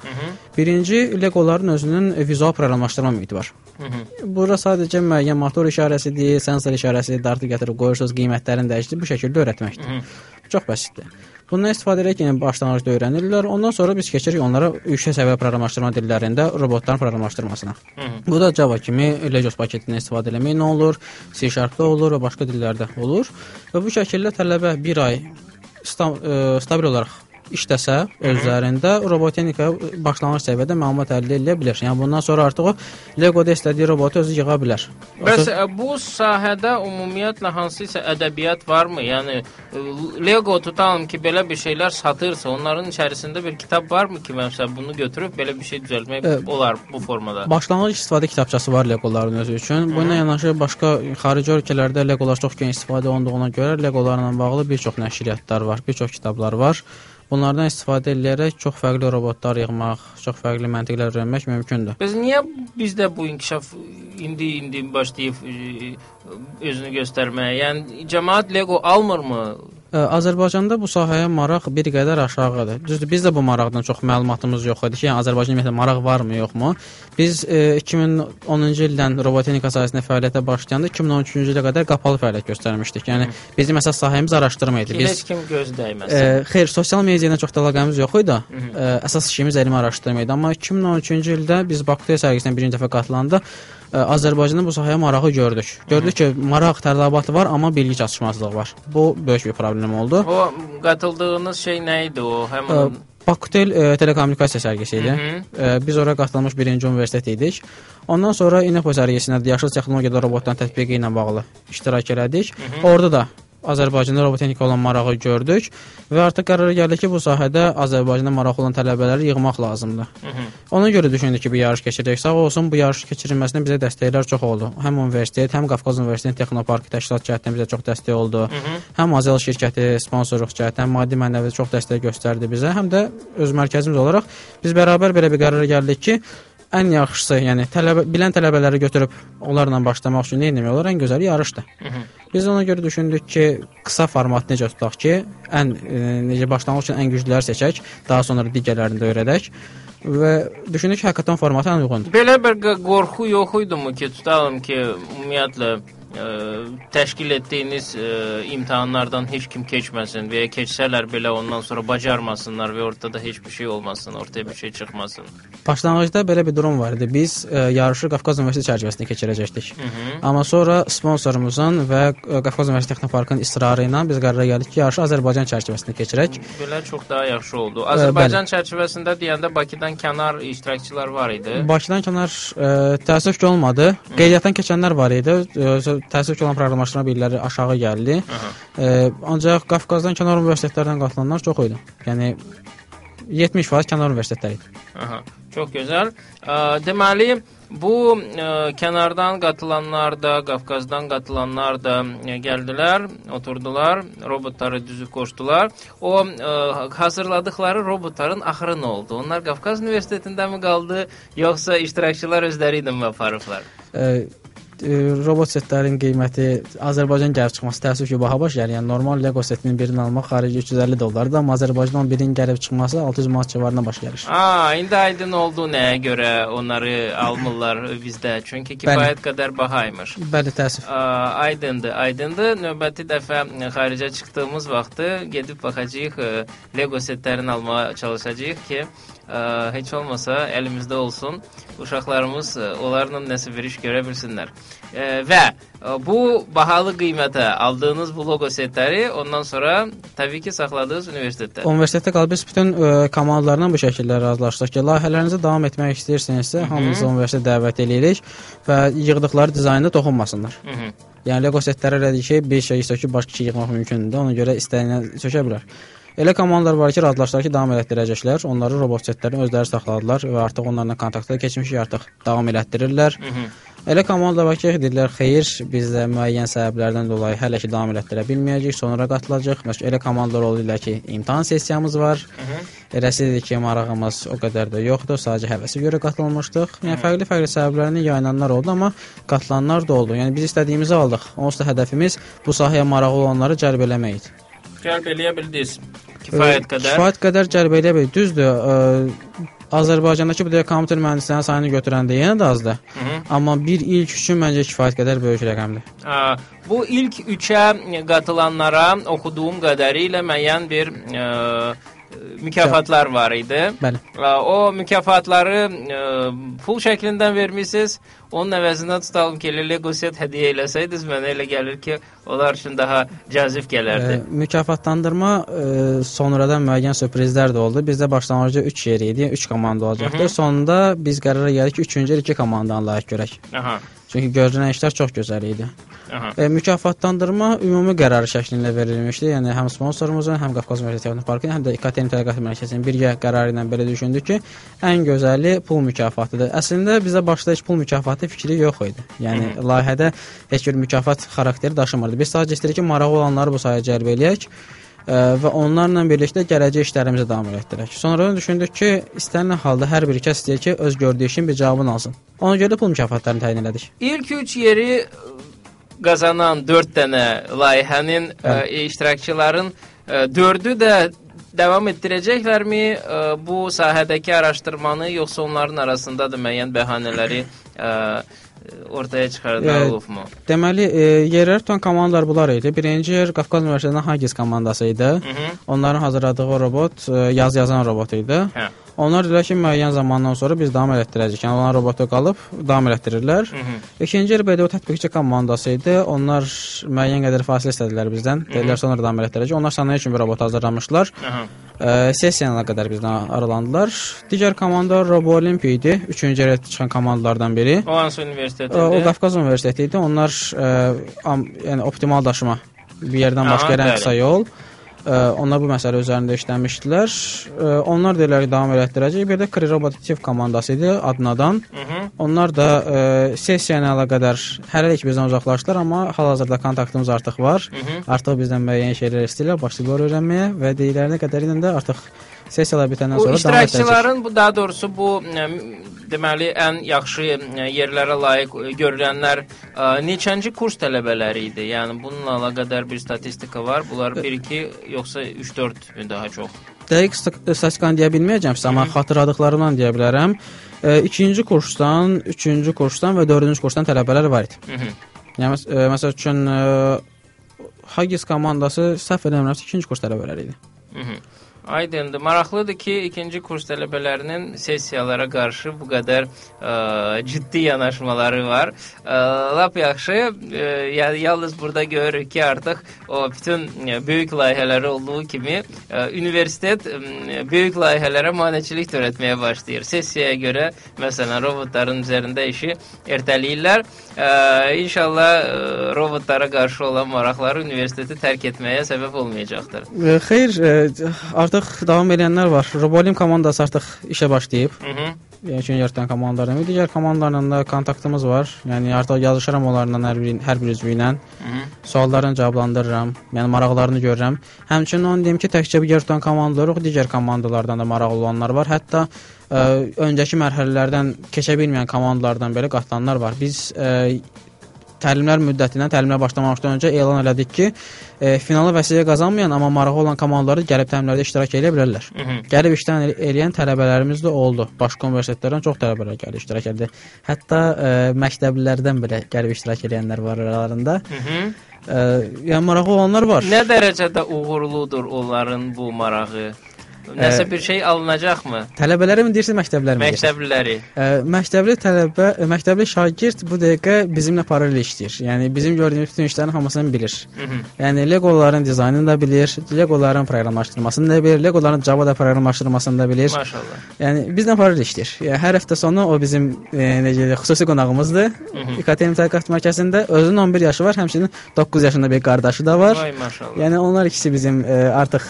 Birinci Legoların özünün vizual proqramlaşdırma mühiti var. Hı -hı. Bura sadəcə müəyyən motor işarəsidir, sensor işarəsidir, dartı gətirib qoyursunuz, qiymətlərini dəyişdirib bu şəkildə öyrətməkdir. Çox bəsitdir. Bundan istifadə edərək yəni başlanğıcda öyrənirlər. Ondan sonra biz keçirik onlara yüksək səviyyə proqramlaşdırma dillərində robotların proqramlaşdırmasına. Bu da Java kimi Legos paketindən istifadə etmək nə olur? C Sharp-da olur və başqa dillərdə olur. Və bu şəkildə tələbə 1 ay sta ə, stabil olaraq işləsə öz üzərində robotexnika başlanğıc səviyyədə məlumat əldə edə bilər. Yəni bundan sonra artıq o Lego-da istədiyi robotu özü yığa bilər. Bəs ə, bu sahədə ümumiyyətlə hansısa ədəbiyyat varmı? Yəni ə, Lego tutalım ki, belə bir şeylər satırsa, onların içərisində bir kitab varmı ki, məsələn bunu götürüb belə bir şey düzəltmək Ə, olar bu formada? Başlanğıc istifadə kitabçası var Legoların özü üçün. Bununla yanaşı başqa xarici ölkələrdə Legolar çox geniş istifadə olunduğuna görə Legolarla bağlı bir çox nəşriyyatlar var, bir çox kitablar var. Bunlardan istifadə edərək çox fərqli robotlar yığmaq, çox fərqli məntiqlər öyrənmək mümkündür. Bəs niyə bizdə bu inkişaf indi indi başlayıb ə, özünü göstərməyə? Yəni cəmaət Lego almırmı? Ə, Azərbaycanda bu sahəyə maraq bir qədər aşağıdır. Düzdür, bizdə bu maraqdan çox məlumatımız yox idi ki, yəni Azərbaycanda ümumiyyətlə maraq varmı, yoxmu? Biz e, 2010-cu ildən robotexnika sahəsində fəaliyyətə başlayanda 2013-cü ilə qədər qapalı fəaliyyət göstərmişdik. Yəni bizim əsas sahəmiz araşdırma idi. Biz kim göz Ə, dəyməsin. xeyr, sosial media ilə çox da əlaqəmiz yox idi. Ə, əsas işimiz elmi araşdırma idi. Amma 2013-cü ildə biz Bakıda sərgisinə birinci dəfə qatılanda ə, Azərbaycanda bu sahəyə marağı gördük. Gördük ki, maraq tələbatı var, amma bilgi çatışmazlığı var. Bu böyük bir problem oldu. O qatıldığınız şey nə idi o? Həmin Bakıtel ə, telekommunikasiya sərgisi idi. Hı -hı. Ə, Biz ora qatılmış birinci universitet idik. Ondan sonra İNEPO sərgisində də yaşıl texnologiyada robotların tətbiqi ilə bağlı iştirak elədik. Orada da Azərbaycanda robotexnika olan marağı gördük və artıq qərara gəldi ki, bu sahədə Azərbaycanda maraqlı olan tələbələri yığmaq lazımdır. Ona görə düşündük ki, bir yarış keçirək. Sağ olsun bu yarış keçirilməsində bizə dəstəklər çox oldu. Həm universitet, həm Qafqaz Universitetinin Texnoparkı təşkilat cəhətdən bizə çox dəstək oldu. Həm Azel şirkəti sponsorluq cəhətdən maddi mənəvi çox dəstək göstərdi bizə, həm də öz mərkəzimiz olaraq biz bərabər belə bir qərara gəldik ki, ən yaxşısı, yəni tələbə bilən tələbələri götürüb onlarla başlamaq üçün nə etmək olar? Ən gözəli yarışdır. Biz ona görə düşündük ki, qısa format necə tutaq ki, ən e, necə başlanğıc üçün ən güclüləri seçək, daha sonra digərlərini də öyrədək və düşündük ki, hakaton formatı ən uyğundur. Belə bir qorxu yox idimu ki, tutalım ki, ümumiyyətlə ə, təşkil etdiyiniz ə, imtahanlardan heç kim keçməsin və ya keçsələr belə ondan sonra bacarmasınlar və ortada heç bir şey olmasın, ortaya bir şey çıxmasın. Başlanğıcda belə bir durum var idi. Biz ə, yarışı Qafqaz Universiteti çərçivəsində keçirəcəkdik. Amma sonra sponsorumuzun və ə, Qafqaz Universiteti Texnoparkının israrı ilə biz qərara gəldik ki, yarışı Azərbaycan çərçivəsində keçirək. Belə çox daha yaxşı oldu. Azərbaycan çərçivəsində deyəndə Bakıdan kənar iştirakçılar var idi. Bakıdan kənar ə, təəssüf ki olmadı. Qeydiyyatdan keçənlər var idi. Ə, təəssüf ki olan proqramlaşdırma birləri aşağı gəldi. Ə, ancaq Qafqazdan kənar universitetlərdən qatılanlar çox idi. Yəni 70% kənar universitetləri idi. Aha, çox gözəl. Ə, deməli, bu ə, kənardan qatılanlar da, Qafqazdan qatılanlar da ə, gəldilər, oturdular, robotları düzüb qoşdular. O ə, hazırladıkları robotların axırı nə oldu? Onlar Qafqaz Universitetində mi qaldı, yoxsa iştirakçılar özləri ilə mi aparıblar? Ə, robot setlərin qiyməti Azərbaycan gəlib çıxması təəssüf ki, baha baş gəlir. Yəni normal Lego setinin birini almaq xarici 350 dollardır, amma Azərbaycandan birinin gəlib çıxması 600 manat civarına baş gəlir. Aa, indi aydın oldu nəyə görə onları almırlar bizdə? Çünki kifayət qədər bahaymış. Bəli, təəssüf. Aa, aydındır, aydındır. Növbəti dəfə xaricə çıxdığımız vaxtı gedib baxacağıq, Lego setlərini almağa çalışacağıq ki, heç olmasa əlimizdə olsun. Uşaqlarımız ə, onlarla nəsə bir iş görə bilsinlər. Və ə, bu bahalı qiymətə aldığınız bu logo setləri ondan sonra təbii ki, saxladığınız universitetdə. Universitetdə qalıb biz bütün ə, komandalarla bu şəkildə razılaşdıq ki, layihələrinizi davam etmək istəyirsinizsə, hamınızı universitetə dəvət eləyirik və yığdıqları dizaynda toxunmasınlar. Hı -hı. Yəni Lego setləri elədir ki, bir şey söküb başqa şey yığmaq mümkündür. Ona görə istəyənə sökə bilər. Elə komandalar var ki, razılaşdılar ki, davam elətdirəcəklər. Onları robot setlərini özləri saxladılar və artıq onlarla kontaktda keçmişik, artıq davam elətdirirlər. Hı -hı. Elə komandalar var ki, deyirlər, xeyir, biz də müəyyən səbəblərdən dolayı hələ ki davam elətdirə bilməyəcəyik, sonra qatılacağıq. Məsələn, elə komandalar olurlar ki, imtahan sessiyamız var. Eləsi ki, marağımız o qədər də yoxdur, sadəcə həvəsə görə qatılmışdıq. Yəni fərqli-fərqli səbəblərlə yayınanlar oldu, amma qatılanlar da oldu. Yəni biz istədiyimizi aldıq. Onsuz da hədəfimiz bu sahəyə marağı olanları cəlb eləmək idi. Cəlb eləyə bildiniz. Kifayət qədər. Kifayət qədər cəlb eləyə bildik. Düzdür, ə, Azərbaycandakı bu dəqiqə kompüter mühəndislərinin sayını götürəndə yenə də azdır. Hı -hı. Amma bir ilk üçün məncə kifayət qədər böyük rəqəmdir. Aa, Bu ilk üçə qatılanlara oxuduğum qədərilə müəyyən bir ə, mükafatlar var idi. Bəli. O mükafatları ə, pul şəklindən vermisiniz. Onun əvəzinə tutalım ki, Lego set hədiyyə eləsəydiniz, mənə elə gəlir ki, onlar üçün daha cazib gələrdi. Ə, mükafatlandırma ə, sonradan müəyyən sürprizlər də oldu. Bizdə başlanğıcda 3 yer idi, 3 komanda olacaqdı. Sonunda biz qərara gəldik ki, 3-cü il 2 komandanı layiq görək. Aha. Çünki görünən işlər çox gözəl idi. Aha. E, mükafatlandırma ümumi qərar şəklində verilmişdi. Yəni həm sponsorumuzun, həm Qafqaz Universiteti Texnoparkının, həm də İKT Tədqiqat Mərkəzinin birgə qərarı ilə belə düşündük ki, ən gözəli pul mükafatıdır. Əslində bizə başda heç pul mükafatı fikri yox idi. Yəni layihədə heç bir mükafat xarakteri daşımırdı. Biz sadəcə istəyirik ki, marağı olanları bu sahəyə cəlb eləyək və onlarla birlikdə gələcək işlərimizi davam etdirək. Sonradan düşündük ki, istənilən halda hər bir kəs istəyir ki, öz gördüyü işin bir cavabını alsın. Ona görə də pul mükafatlarını təyin elədik. İlk üç yeri ə, qazanan 4 dənə layihənin ə, iştirakçıların 4-ü də davam etdirəcəklərmi ə, bu sahədəki araşdırmanı yoxsa onların arasında da müəyyən bəhanələri ə, ortaya çıxardılar Ə, olubmu? Deməli, e, yerlər tutan komandalar bunlar idi. Birinci yer Qafqaz Universitetinin Hagis komandası idi. Hı -hı. Onların hazırladığı robot e, yaz yazan robot idi. Hə. Onlar dedilər ki, müəyyən zamandan sonra biz davam elətdirəcəyik. Yəni onlar robotu qalıb davam elətdirirlər. Hı -hı. İkinci yer BDO tətbiqçi komandası idi. Onlar müəyyən qədər fasilə istədilər bizdən. Dedilər sonra davam elətdirəcək. Onlar sənaye üçün bir robot hazırlamışlar. Aha. E, sessiyalara qədər bizdən aralandılar. Digər komanda Robo Olimpi idi. Üçüncü yerə çıxan komandalardan biri. O hansı Ə, universitetdə? O Qafqaz Universiteti idi. Onlar ə, am, yəni optimal daşıma bir yerdən Aha, başqa ən bəli. qısa yol. Ə, onlar bu məsələ üzərində işləmişdilər. Onlar deyirlər ki, davam elətdirəcək. Bir də Kri Robotiv komandası idi Adnadan. Hı -hı. Onlar da ə, sessiya ilə əlaqədar hələlik bizdən uzaqlaşdılar, amma hal-hazırda kontaktımız artıq var. Hı -hı. Artıq bizdən müəyyən şeylər istəyirlər, başlayırlar öyrənməyə və dediklərinə qədər ilə də artıq sessiyalar bitəndən sonra davam edəcək. iştirakçıların bu daha doğrusu bu deməli ən yaxşı yerlərə layiq görülənlər neçənci kurs tələbələri idi? Yəni bununla əlaqədar bir statistika var. Bunlar 1-2 yoxsa 3-4 mü daha çox? Dəqiq sta- statistikanı deyə bilməyəcəm amma xatırladıqlarımdan deyə bilərəm. E, ikinci kursdan, üçüncü kursdan və dördüncü kursdan tələbələr var idi. Hı -hı. Yəni məs- məsəl üçün Hagis komandası səhv eləmirəmsə ikinci kurs tələbələri idi. Hı -hı. Aydındır. Maraqlıdır ki, ikinci kurs tələbələrinin sessiyalara qarşı bu qədər ə, ciddi yanaşmaları var. Ə, lap yaxşı. Ə, yəni yalnız burada görürük ki, artıq o bütün ə, böyük layihələri olduğu kimi ə, universitet ə, böyük layihələrə maneçilik törətməyə başlayır. Sessiyaya görə məsələn robotların üzərində işi ertələyirlər. Ə, inşallah ə, robotlara qarşı olan maraqları universiteti tərk etməyə səbəb olmayacaqdır. E, Xeyr, e, artıq davam edənlər var. Robolim komandası artıq işə başlayıb. Yəni ki, yırtan komandalarla, digər komandalarla da kontaktımız var. Yəni artıq yazışıram onlarla hər bir hər bir üzvü ilə. Suallarını cavablandırıram. Yəni maraqlarını görürəm. Həmçinin onu deyim ki, təkcə bu yırtan komandalar yox, digər komandalardan da maraqlı olanlar var. Hətta ə, öncəki mərhələlərdən keçə bilməyən komandalardan belə qatılanlar var. Biz ə, təlimlər müddətindən təlimlərə başlamamışdan öncə elan elədik ki, e, finala vəsilə qazanmayan amma marağı olan komandaları gəlib təlimlərdə iştirak edə bilərlər. Hı -hı. Gəlib işdən el- eləyən tələbələrimiz də oldu. Başqa universitetlərdən çox tələbələr gəlib iştirak etdi. Hətta e, məktəblilərdən belə gəlib iştirak edənlər var aralarında. Hı -hı. E, yəni marağı olanlar var. Nə dərəcədə uğurludur onların bu marağı? Nəsə bir şey alınacaqmı? Tələbələrimi deyirsiz, məktəblilərimi deyirsiz? Məktəbliləri. Ə, məktəbli tələbə, ə, məktəbli şagird bu dəqiqə bizimlə paralel işləyir. Yəni bizim gördüyümüz bütün işlərin hamısını bilir. Hı -hı. Yəni Legoların dizaynını da bilir, Legoların proqramlaşdırmasını da bilir, Legoların Java-da proqramlaşdırmasını da bilir. Maşallah. Yəni bizlə paralel işləyir. Yəni hər həftə sonu o bizim e, necə deyək, xüsusi qonağımızdır. İKTM Tədqiqat Mərkəzində özünün 11 yaşı var, həmçinin 9 yaşında bir qardaşı da var. Vay maşallah. Yəni onlar ikisi bizim e, artıq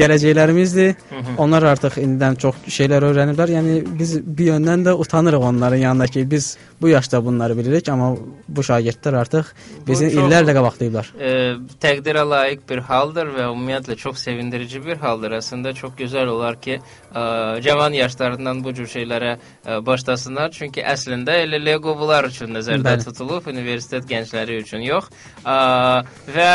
gələcəklərimizdir. Onlar artıq indidən çox şeylər öyrəniblər. Yəni biz bir yöndən də utanırıq onların yanında ki, biz bu yaşda bunları bilirik, amma bu şagirdlər artıq bizi çox- illərlə qabaqlayıblar. e, təqdirə layiq bir haldır və ümumiyyətlə çox sevindirici bir haldır. Əslində çox gözəl olar ki, ə, cavan yaşlarından bu cür şeylərə ə, başlasınlar. Çünki əslində elə Lego bunlar üçün nəzərdə Bəli. tutulub, universitet gəncləri üçün yox. Ə, və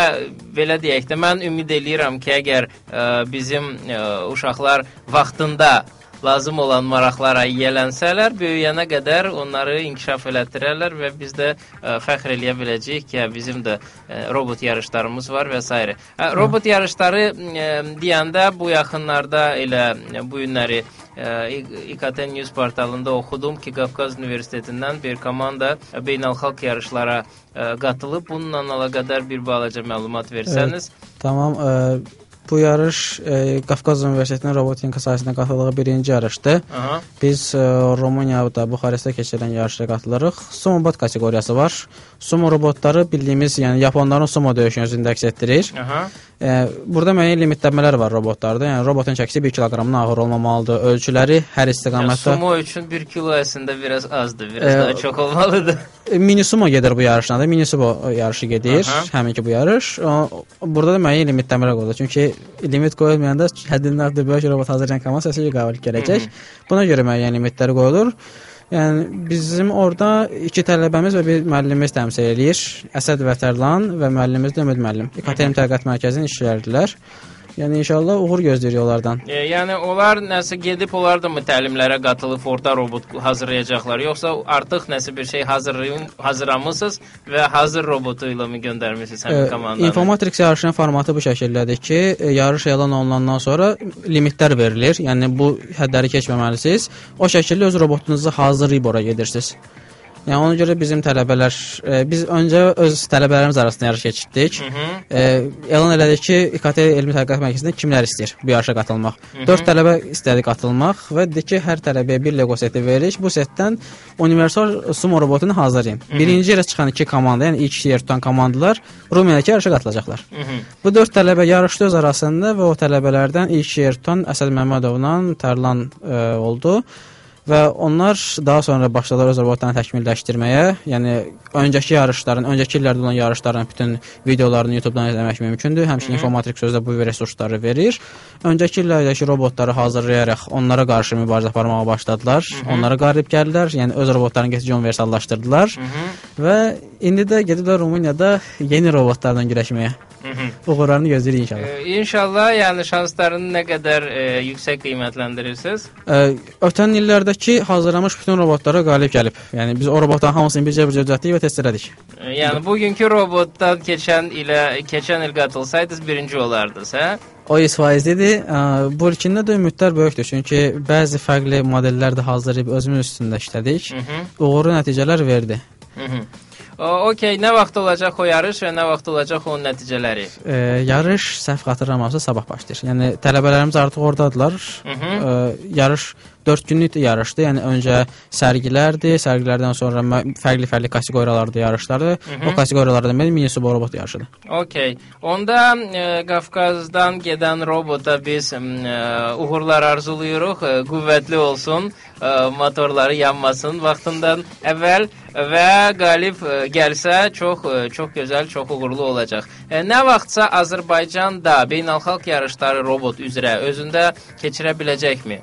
belə deyək də mən ümid eləyirəm ki, əgər ə, bizim ə, uşaqlar vaxtında lazım olan maraqlara yiyələnsələr, böyüyənə qədər onları inkişaf elətdirərlər və biz də ə, fəxr eləyə biləcəyik ki, bizim də ə, robot yarışlarımız var və s. Hə, robot yarışları ə, deyəndə bu yaxınlarda elə ə, bu günləri ə, İKT News portalında oxudum ki, Qafqaz Universitetindən bir komanda ə, beynəlxalq yarışlara ə, qatılıb. Bununla əlaqədar bir balaca məlumat versəniz. Tamam, ə, bu yarış ə, Qafqaz Universitetinin robotika sahəsində qatıldığı birinci yarışdır. Aha. Biz ə, Rumuniyada Buxarestdə keçirilən yarışa qatılırıq. Bot kateqoriyası var. Sumo robotları bildiyimiz, yəni yaponların sumo döyüşünü özündə əks etdirir. Aha. E, burada müəyyən limitləmələr var robotlarda. Yəni robotun çəkisi 1 kiloqramdan ağır olmamalıdır. Ölçüləri hər Yəni, istiqamətdə sumo üçün 1 kilo əslində biraz azdır, biraz Ə, daha çox olmalıdır. E, mini sumo gedir bu yarışla da. Mini sumo yarışı gedir. Aha. Həminki bu yarış. O, burada da müəyyən limitləmələr qoyulur. Çünki limit qoyulmayanda həddindən artıq böyük robot hazırlayan komanda səsi qabil gələcək. Buna görə müəyyən limitlər qoyulur. Yəni bizim orada iki tələbəmiz və bir müəllimimiz təmsil eləyir. Əsəd Vətərlan və müəllimimiz də Ümid müəllim. İKTM Tədqiqat Mərkəzinin işçiləridirlər. Yəni inşallah uğur gözləyirik onlardan. E, yəni onlar nəsə gedib onlar da mı təlimlərə qatılıb orada robot hazırlayacaqlar, yoxsa artıq nəsə bir şey hazırlayın, hazırlamısınız və hazır robotu ilə mi göndərmisiniz həmin Ə, komandanı? Informatrix yarışının formatı bu şəkildədir ki, e, yarış elan olunandan sonra limitlər verilir. Yəni bu hədləri keçməməlisiniz. O şəkildə öz robotunuzu hazırlayıb ora gedirsiniz. Yəni ona görə bizim tələbələr e, biz öncə öz tələbələrimiz arasında yarış keçirdik. Hı -hı. E, elan elədik ki, İKT Elmi Tədqiqat Mərkəzində kimlər istəyir bu yarışa qatılmaq. 4 tələbə istədi qatılmaq və dedik ki, hər tələbəyə bir Lego seti veririk. Bu setdən universal sumo robotunu hazırlayın. Birinci yerə çıxan iki komanda, yəni ilk yer tutan komandalar Rumeniyadakı yarışa qatılacaqlar. Hı -hı. Bu 4 tələbə yarışdı öz arasında və o tələbələrdən ilk yer tutan Əsəd Məmmədovla Tərlan ə, oldu və onlar daha sonra başladılar öz robotlarını təkmilləşdirməyə. Yəni öncəki yarışların, öncəki illərdə olan yarışların bütün videolarını YouTube-dan izləmək mümkündür. Həmçinin Informatrix sözdə bu resursları verir. Öncəki illərdəki robotları hazırlayaraq onlara qarşı mübarizə aparmağa başladılar. Onlara qalib gəldilər. Yəni öz robotlarını getcə universallaşdırdılar. Və indi də gediblər Rumuniyada yeni robotlarla güləşməyə. Uğurlarını gözləyirik inşallah. E, inşallah, yəni şanslarını nə qədər e, yüksək qiymətləndirirsiniz? Ə, ötən illərdəki hazırlanmış bütün robotlara qalib gəlib. Yəni biz o robotların hamısını bircə-bircə düzəltdik və test elədik. E, yəni bugünkü robotdan keçən ilə keçən il qatılsaydınız birinci olardınız, hə? O 100%-dir. Ə, Bu ilkində də ümidlər böyükdür, çünki bəzi fərqli modellər də hazırlayıb özümüz üstündə işlədik. Mhm. Uğurlu nəticələr verdi. Mhm. O, okey, nə vaxt olacaq o yarış və nə vaxt olacaq onun nəticələri? E, yarış səhv xatırlamıramsa sabah başlayır. Yəni tələbələrimiz artıq ordadılar. Mhm. E, yarış 4 günlük yarışdır. Yəni öncə sərgilərdir, sərgilərdən sonra fərqli-fərqli kateqoriyalarda yarışlardır. O kateqoriyalardan biri mini super robot yarışıdır. Okey. Onda e, Qafqazdan gedən robota biz e, uğurlar arzulayırıq. E, qüvvətli olsun, e, motorları yanmasın vaxtından əvvəl və qalib e, gəlsə çox e, çox gözəl, çox uğurlu olacaq. E, nə vaxtsa Azərbaycanda beynəlxalq yarışları robot üzrə özündə keçirə biləcəkmi?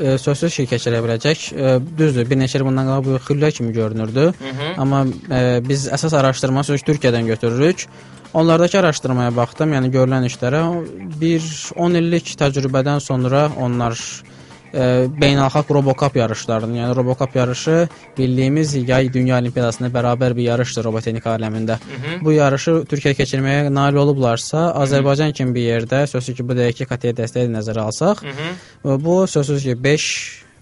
E, sözsüz ki, keçirə biləcək. E, düzdür, bir neçə il bundan qabaq bu xüllə kimi görünürdü. Mhm. Amma e, biz əsas araşdırma sözü Türkiyədən götürürük. Onlardakı araşdırmaya baxdım, yəni görülən işlərə bir 10 illik təcrübədən sonra onlar e, beynəlxalq Robocop yarışlarının, yəni Robocop yarışı bildiyimiz yay dünya olimpiyadasına bərabər bir yarışdır robotexnika aləmində. Bu yarışı Türkiyə keçirməyə nail olublarsa, Azərbaycan kimi bir yerdə, sözsüz ki, bu dəqiqə KT dəstəyi nəzərə alsaq, və bu sözsüz ki, 5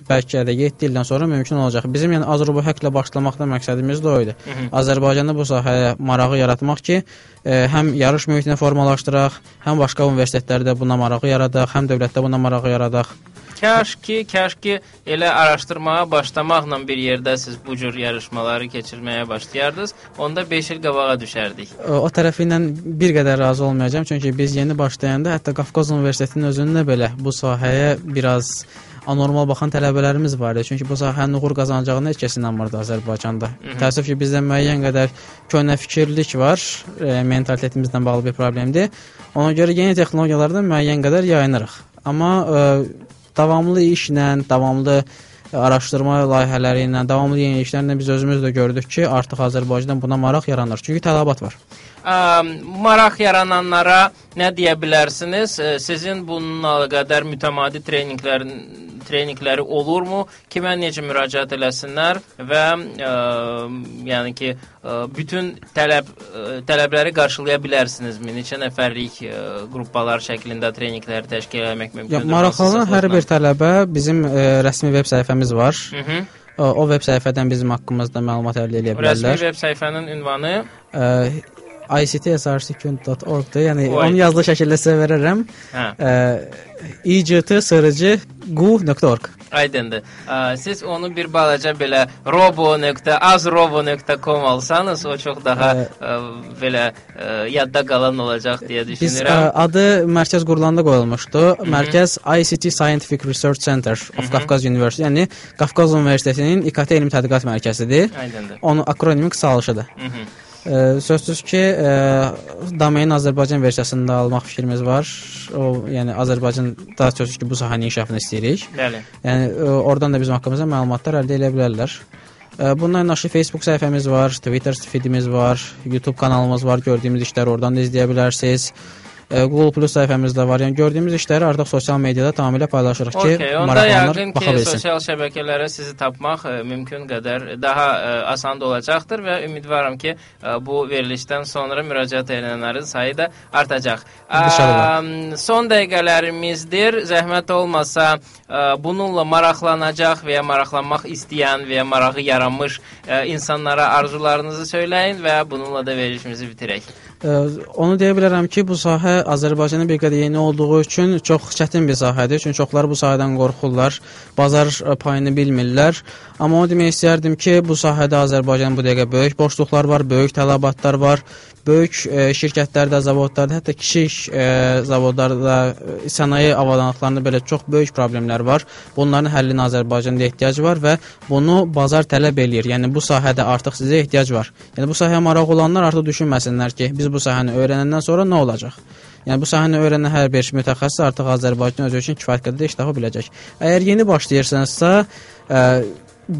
bəlkə də 7 ildən sonra mümkün olacaq. Bizim yəni Azərbaycanla başlamaqda məqsədimiz də o idi. Azərbaycanda bu sahəyə marağı yaratmaq ki, e, həm yarış mühitini formalaşdıraq, həm başqa universitetlərdə buna marağı yaradaq, həm dövlətdə buna marağı yaradaq. Kaş ki, kaş ki elə araşdırmağa başlamaqla bir yerdə siz bu cür yarışmaları keçirməyə başlayardınız, onda 5 il qabağa düşərdik. O, tərəfi ilə bir qədər razı olmayacağam, çünki biz yeni başlayanda hətta Qafqaz Universitetinin özündə belə bu sahəyə biraz anormal baxan tələbələrimiz var idi. Çünki bu sahənin uğur qazanacağına heç kəs inanmırdı Azərbaycanda. Təəssüf ki, bizdə müəyyən qədər köhnə fikirlik var, e, mentalitetimizlə bağlı bir problemdir. Ona görə yeni texnologiyalardan müəyyən qədər yayınırıq. Amma e, davamlı işlə, davamlı araşdırma layihələri ilə, davamlı yeniliklərlə biz özümüz də gördük ki, artıq Azərbaycandan buna maraq yaranır. Çünki tələbat var. Ə, maraq yarananlara nə deyə bilərsiniz? Ə, Sizin bununla qədər mütəmadi treninqlərin treninqləri olurmu? Kimə necə müraciət eləsinlər və ə, yəni ki, ə, bütün tələb ə, tələbləri qarşılaya bilərsinizmi? Neçə nəfərlik ə, qruplar şəklində treninqləri təşkil etmək Ya, mümkündür? maraqlanan hər bir tələbə bizim e, rəsmi veb səhifəmiz var. Hı -hı. O, o veb səhifədən bizim haqqımızda məlumat əldə edə Rəsmi bilərlər. veb səhifənin ünvanı E, ictsrc.org-dur. Yəni Oy. onu yazılı şəkildə sizə verərəm. hə, E, ictsrc.gu.org. aydındır. Ə, Siz onu bir balaca belə robo.azrobo.com alsanız o çox daha Ə, ə, belə ə, yadda qalan olacaq deyə Biz düşünürəm. e, adı mərkəz qurulanda qoyulmuşdu. Mərkəz ICT Scientific Research Center of Qafqaz University, yəni Qafqaz Universitetinin İKT elmi tədqiqat mərkəzidir. Aydındır. Onun akronimi qısalışıdır. Hı -hı. E, sözsüz ki, e, domain Azərbaycan versiyasında almaq fikrimiz var. O, yəni Azərbaycan daha sözsüz ki, bu sahənin inkişafını istəyirik. Bəli. Yəni e, oradan da bizim haqqımızda məlumatlar əldə edə bilərlər. E, Bununla yanaşı Facebook səhifəmiz var, Twitter feedimiz var, YouTube kanalımız var. Gördüyümüz işləri oradan da izləyə bilərsiniz. E, Google Plus səhifəmiz də var. Yəni gördüyümüz işləri artıq sosial mediada tamamilə paylaşırıq ki, Okay, maraqlananlar baxa bilsin. sosial şəbəkələrə sizi tapmaq ə, mümkün qədər daha ə, asan olacaqdır və ümidvaram ki, ə, bu verilişdən sonra müraciət edənlərin sayı da artacaq. İnşallah. Son dəqiqələrimizdir. Zəhmət olmasa bununla maraqlanacaq və ya maraqlanmaq istəyən və ya marağı yaranmış insanlara arzularınızı söyləyin və bununla da verilişimizi bitirək. Onu deyə bilərəm ki, bu sahə Azərbaycanda bir qədər yeni olduğu üçün çox çətin bir sahədir. Çünki çoxları bu sahədən qorxurlar, bazar ə, payını bilmirlər. Amma onu demək istərdim ki, bu sahədə Azərbaycanın bu dəqiqə böyük boşluqlar var, böyük tələbatlar var. Böyük ə, şirkətlərdə, zavodlarda, hətta kiçik ə, zavodlarda, ə, sənaye avadanlıqlarında belə çox böyük problemlər var. Bunların həllinə Azərbaycanda ehtiyac var və bunu bazar tələb eləyir. Yəni bu sahədə artıq sizə ehtiyac var. Yəni bu sahəyə maraq olanlar artıq düşünməsinlər ki, biz bu sahəni öyrənəndən sonra nə olacaq? Yəni bu sahəni öyrənən hər bir mütəxəssis artıq Azərbaycan özü üçün kifayət qədər iş tapa biləcək. Əgər yeni başlayırsınızsa, ə,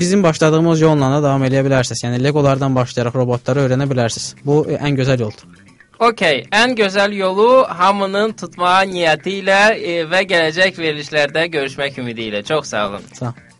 bizim başladığımız yolla da davam edə bilərsiniz. Yəni Legolardan başlayaraq robotları öyrənə bilərsiniz. Bu ən gözəl yoldur. Okey, ən gözəl yolu hamının tutmağa niyyəti ilə e, və gələcək verilişlərdə görüşmək ümidi ilə. Çox sağ olun. Sağ ol.